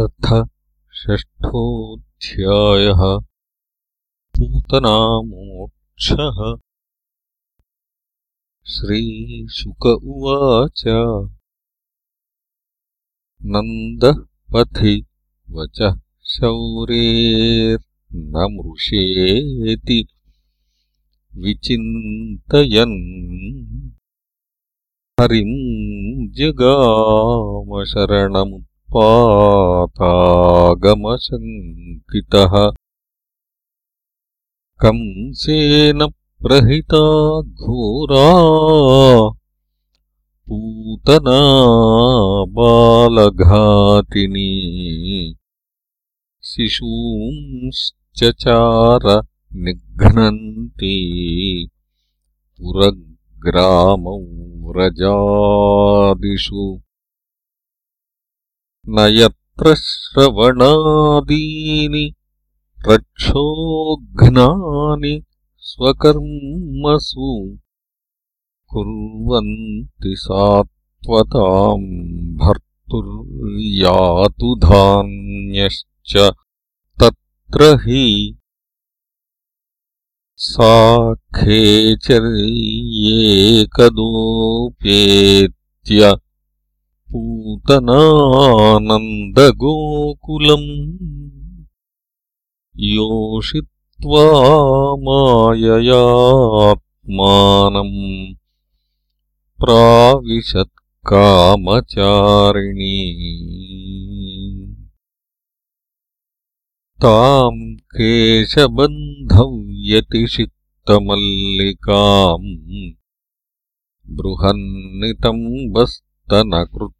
अथ षष्ठोऽध्यायः। पूतनामोक्षः। श्रीशुक उवाच। नन्दः पथि वचः शौरेर्न मृषेति विचिन्तयन्। हरिम् जगामशरणमुत् पातागमशङ्कितः। कंसेन प्रहिता घोरा। पूतना बालघातिनी। शिशूंश्चचार निघ्नन्ति। पुरग्रामौ व्रजादिषु न यत्र श्रवणादीनि रक्षोघ्नानि स्वकर्मसु कुर्वन्ति सात्वताम् भर्तुर्यातु धान्यश्च तत्र हि साखेचर्येकदोपेत्य पूतनानन्दगोकुलम् योषित्वा माययात्मानम् प्राविशत्कामचारिणी। ताम् केशबन्धव्यतिषिक्तमल्लिकाम् बृहन्नितम्बस्तनकृत्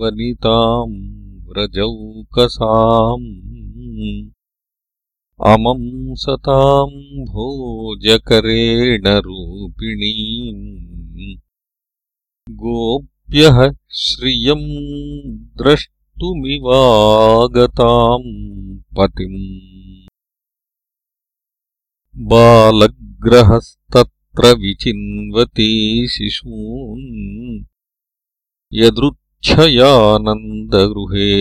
वनिताम् व्रजौकसाम् अमं सताम् भोजकरेण रूपिणीम् गोप्यः श्रियम् द्रष्टुमिवागताम् पतिम् बालग्रहस्तत् विचिन्वती शिशून् यदृच्छयानन्दगृहे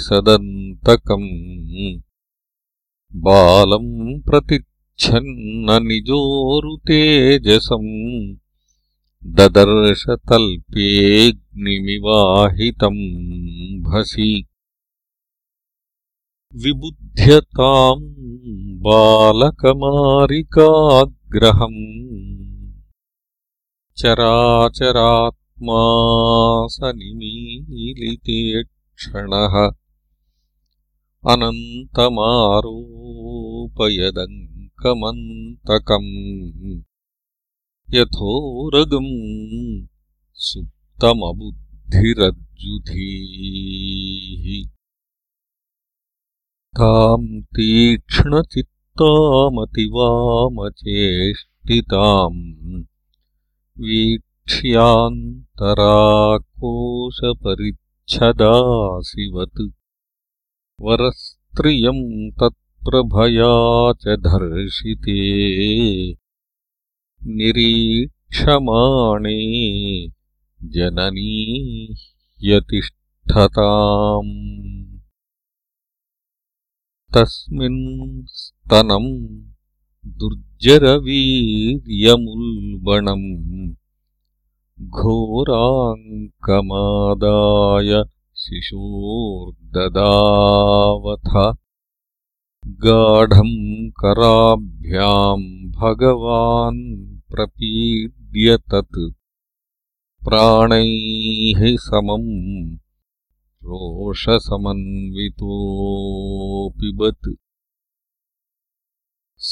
सदन्तकम्। बालम् प्रतिच्छन्न निजोरुतेजसम्। ददर्शतल्पेऽग्निमिवाहितम् भसि। विबुध्यताम् बालकमारिकाग्रहम्। चराचरात्मा स निमीलिते क्षणः अनन्तमारोपयदङ्कमन्तकम् यथोरगम् सुप्तमबुद्धिरज्जुधीः। ताम् तीक्ष्णचित्तामतिवामचेष्टिताम् वीक्ष्यान्तराकोशपरिच्छदासिवत् वरस्त्रियम् तत्प्रभया च धर्षिते। निरीक्षमाणे जननी यतिष्ठताम्। तस्मिन् स्तनम् दुर्जरवीर्यमुल्बणम् घोराङ्कमादाय शिशोर्ददावथ गाढम् कराभ्याम् भगवान् प्रपीड्य तत् प्राणैः समम् रोषसमन्वितोऽपिबत्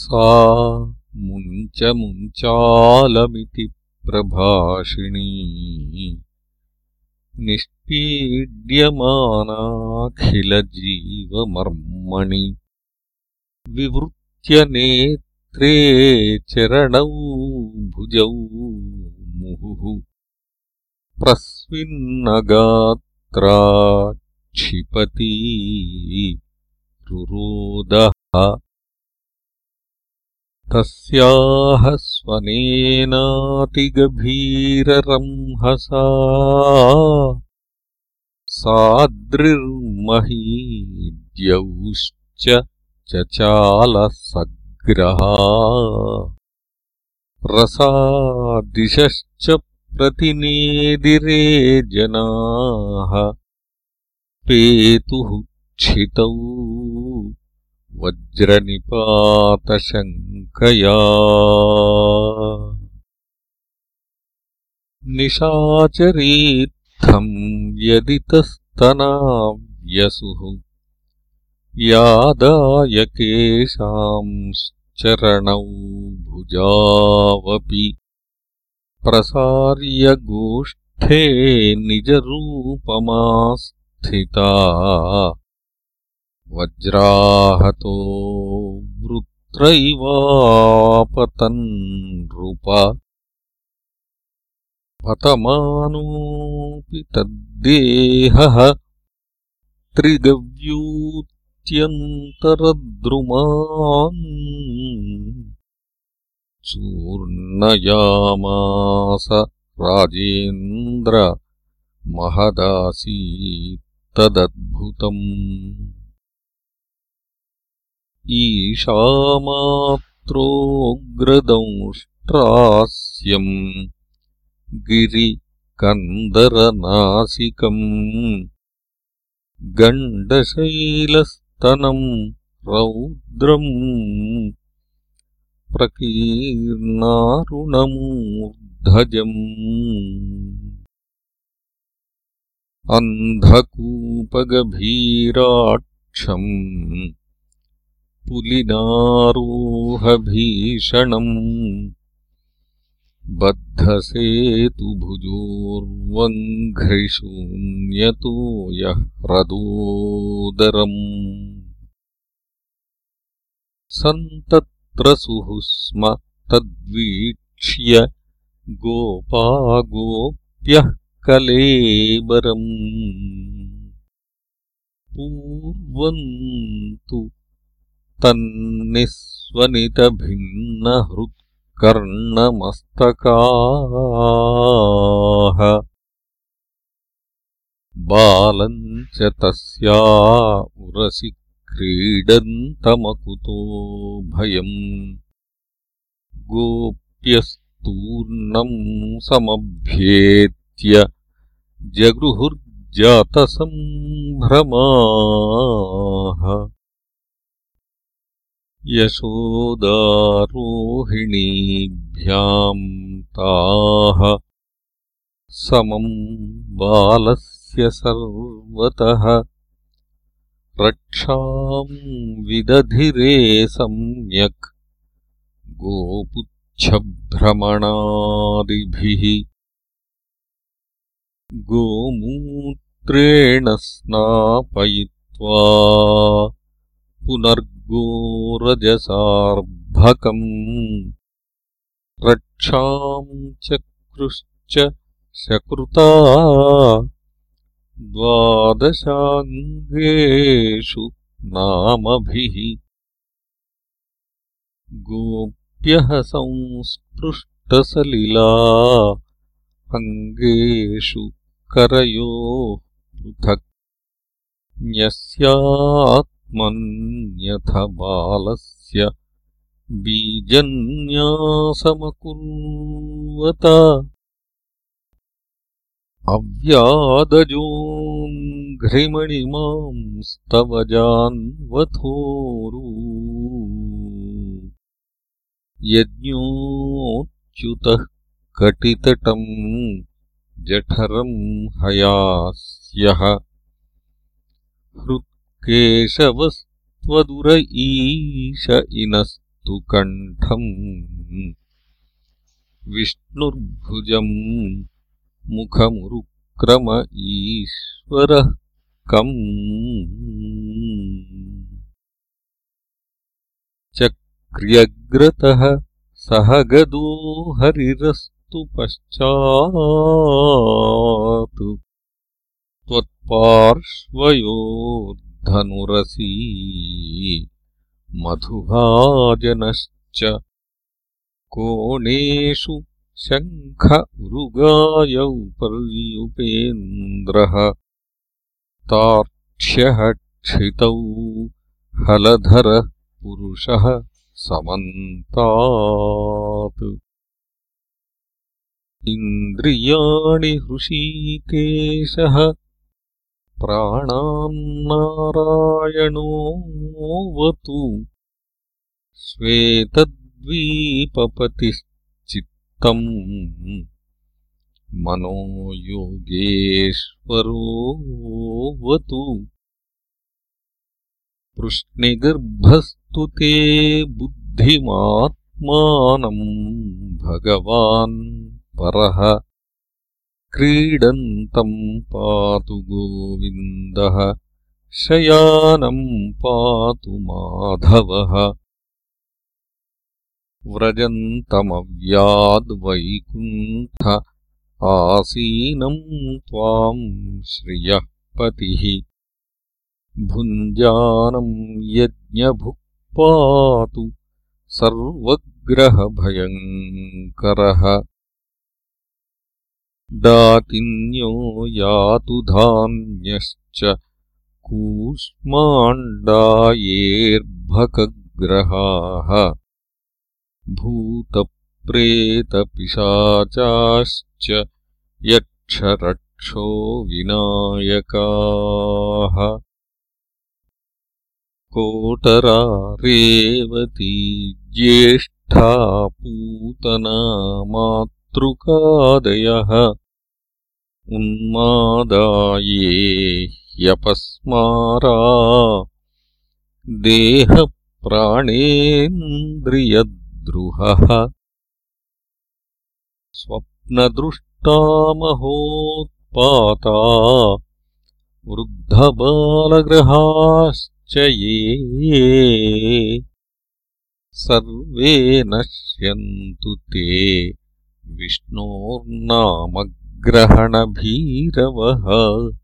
सा मुञ्चमुञ्चालमिति प्रभाषिणी। निष्पीड्यमानाखिलजीवमर्मणि। विवृत्यनेत्रे चरणौ भुजौ मुहुः। प्रस्विन्नगात्रा क्षिपती रुरोदः तस्याः स्वनेनातिगभीररंहसा सादृर्महीद्यौश्च चचालसग्रहा। रसादिशश्च प्रतिनेदिरे जनाः पेतुः क्षितौ वज्रनिपातशङ्कया निशाचरीत्थम् व्यदितस्तनाव्यसुः यादायकेषांश्चरणौ भुजावपि प्रसार्य गोष्ठे निजरूपमास्थिता। वज्राहतो वृत्रैवापतन्नृप पतमानोऽपि तद्देहः त्रिगव्यूत्यन्तरद्रुमान्। चूर्णयामास राजेन्द्र महदासीत्तदद्भुतम् ईशामात्रोऽग्रदंष्ट्रास्यम् गिरिकन्दरनासिकम् गण्डशैलस्तनम् रौद्रम् प्रकीर्णारुणमूर्धजम् अन्धकूपगभीराक्षम् पुलिनारोहभीषणम् बद्धसेतुभुजोर्वङ्घ्रिशून्यतो यः ह्रदोदरम् सन्तत्रसुः स्म तद्वीक्ष्य गोपा गोप्यः कलेबरम् पूर्वन्तु तन्निःस्वनितभिन्नहृत्कर्णमस्तकाः। बालम् च तस्या उरसि क्रीडन्तमकुतो भयम्। गोप्यस्तूर्णम् समभ्येत्य जगृहुर्जातसम्भ्रमाः यशोदारोहिणीभ्याम् ताः समम् बालस्य सर्वतः। रक्षाम् विदधिरे सम्यक् गोपुच्छभ्रमणादिभिः गोमूत्रेण स्नापयित्वा पुनर्गोरजसार्भकम् रक्षाम् चक्रुश्च सकृता द्वादशाङ्गेषु नामभिः गोप्यः संस्पृष्टसलिला अङ्गेषु करयोः पृथक् न्यस्यात्मन्यथ बालस्य बीजन्यासमकुर्वत अव्यादजोऽघ्रिमणिमांस्तव जान्वथोरू। यज्ञोच्युतः कटितटम् जठरम् हयास्यः हृत्केशवस्त्वदुर ईश इनस्तु कण्ठम्। विष्णुर्भुजम् मुखमुरुक् क्रम ईश्वरः कम्। चक्र्यग्रतः सह गदो हरिरस्तु पश्चात् त्वत्पार्श्वयोर्धनुरसी मधुभाजनश्च कोणेषु शङ्ख उरुगायौ पर्युपेन्द्रः तार्क्ष्यः क्षितौ हलधरः पुरुषः समन्तात्। इन्द्रियाणि हृषीकेशः प्राणान्नारायणोऽवतु श्वेतद्वीपपतिश्चित्तम् मनो योगेश्वरोऽवतु पृश्निगर्भस्तु ते बुद्धिमात्मानम् भगवान् परः क्रीडन्तम् पातु गोविन्दः शयानम् पातु माधवः। व्रजन्तमव्याद्वैकुण्ठ आसीनम् त्वाम् श्रियः पतिः भुञ्जानम् यज्ञभुक्पातु सर्वग्रहभयङ्करः डाकिन्यो यातु धान्यश्च कूष्माण्डायेर्भकग्रहाः। भूतप्रेतपिशाचाश्च यक्षरक्षो विनायकाः। कोटरा रेवती ज्येष्ठा पूतना मातृकादयः उन्मादाये ह्यपस्मारा देहप्राणेन्द्रियद्रुहः। स्वप्नदृष्टामहोत्पाता वृद्धबालग्रहाश्च ये। सर्वे नश्यन्तु ते विष्णोर्नामग्रहणभीरवः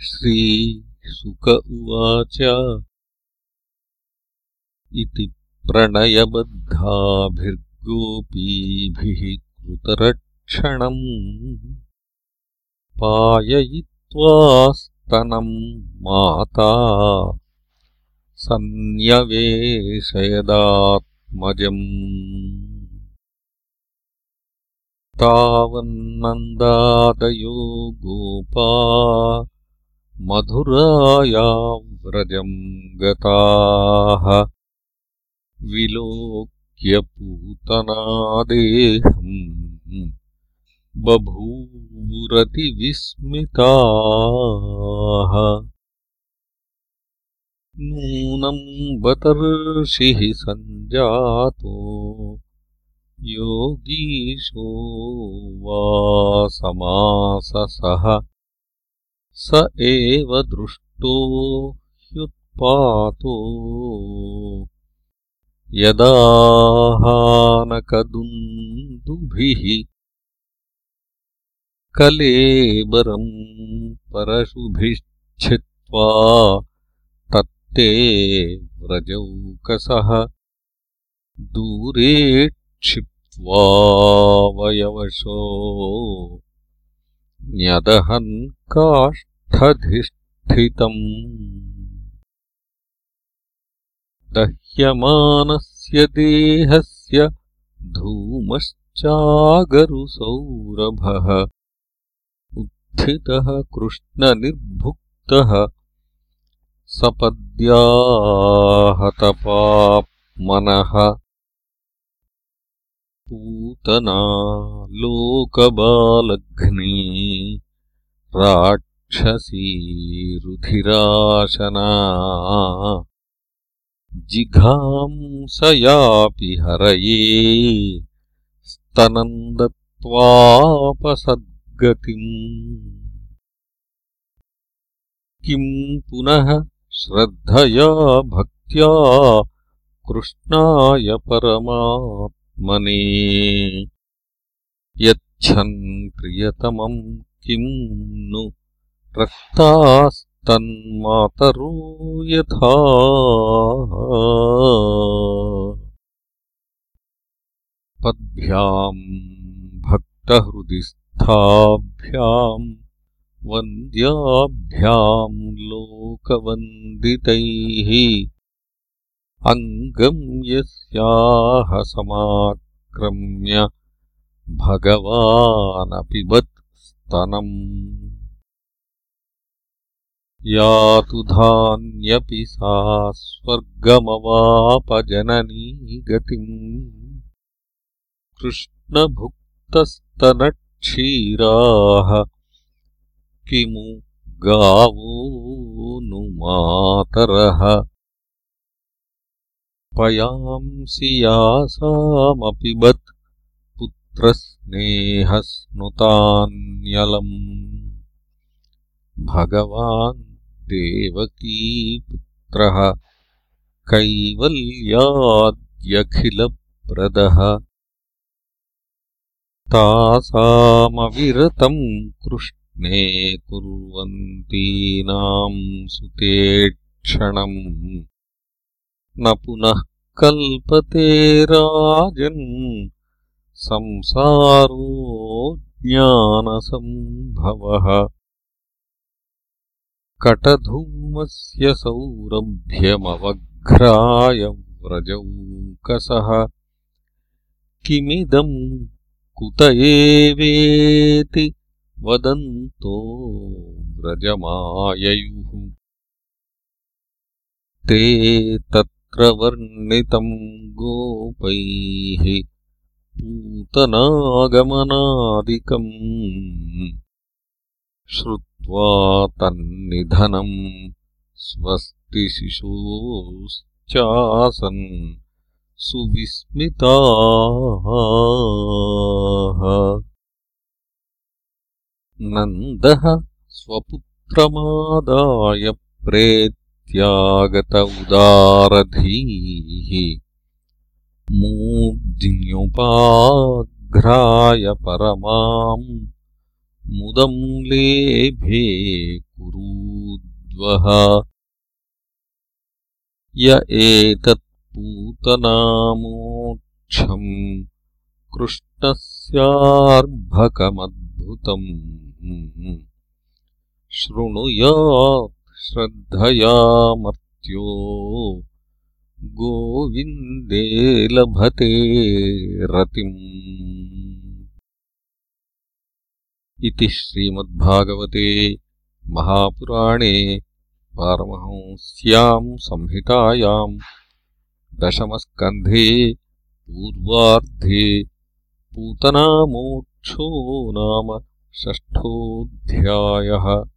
श्रीसुक उवाच। इति प्रणयबद्धाभिर्गोपीभिः कृतरक्षणम्। पाययित्वा तनम् माता। सन्न्यवेशयदात्मजम् तावन्नन्दादयो गोपा मधुरायाव्रजम् गताः विलोक्यपूतनादेहम् बभूवुरतिविस्मिताः। नूनम् बतर्षिः सञ्जातो योगीशो वा समाससः। स एव दृष्टो ह्युत्पातो। यदाहानकदुन्दुभिः कलेबरम् परशुभिच्छित्वा तत्ते व्रजौकसः। दूरे क्षिप्त्वावयवशो न्यदहन् काष्ठधिष्ठितम्। दह्यमानस्य देहस्य धूमश्चागरुसौरभः स्थितः कृष्णनिर्भुक्तः सपद्याहतपाप्मनः पूतना लोकबालघ्नी राक्षसी रुधिराशना। जिघांसयापि हरये स्तनन्दत्वापसद् गतिम् किम् पुनः श्रद्धया भक्त्या कृष्णाय परमात्मने यच्छन् प्रियतमम् किम् नु? रक्तास्तन्मातरो यथा। पद्भ्याम् भक्तहृदिस्थाभ्याम् वन्द्याभ्याम् लोकवन्दितैः अङ्गम् यस्याः समाक्रम्य भगवानपिबत् स्तनम् यातु धान्यपि सा स्वर्गमवापजननी गतिम्। कृष्णभुक्तस्तनक्षीराः किमु गावो नु मातरः पयांसि यासामपिबत् पुत्रस्नेहस्नुतान्यलम्। भगवान् देवकीपुत्रः कैवल्याद्यखिलप्रदः। तासामविरतम् कृष्णे कुर्वन्तीनाम् सुतेक्षणम् न पुनः कल्पते राजन्। संसारो ज्ञानसम्भवः। कटधूमस्य सौरभ्यमवघ्राय व्रजौकसः। किमिदम् कुत एवेति वदन्तो व्रजमाययुः। ते तत्र वर्णितम् गोपैः पूतनागमनादिकम् श्रुत्वा तन्निधनम् स्वस्ति शिशोश्चासन् सुविस्मिताः। नन्दः स्वपुत्रमादाय प्रेत्यागत उदारधीः मूर्ध्न्युपाघ्राय परमाम् मुदम् लेभे कुरूद्वः य एतत् पूतनामोक्षम् कृष्णस्यार्भकमद्भुतम् शृणुयात् श्रद्धया मर्त्यो गोविन्दे लभते रतिम्। इति श्रीमद्भागवते महापुराणे पारमहंस्याम् संहितायाम् दशमस्कन्धे पूर्वार्धे पूतनामोक्षो नाम षष्ठोऽध्यायः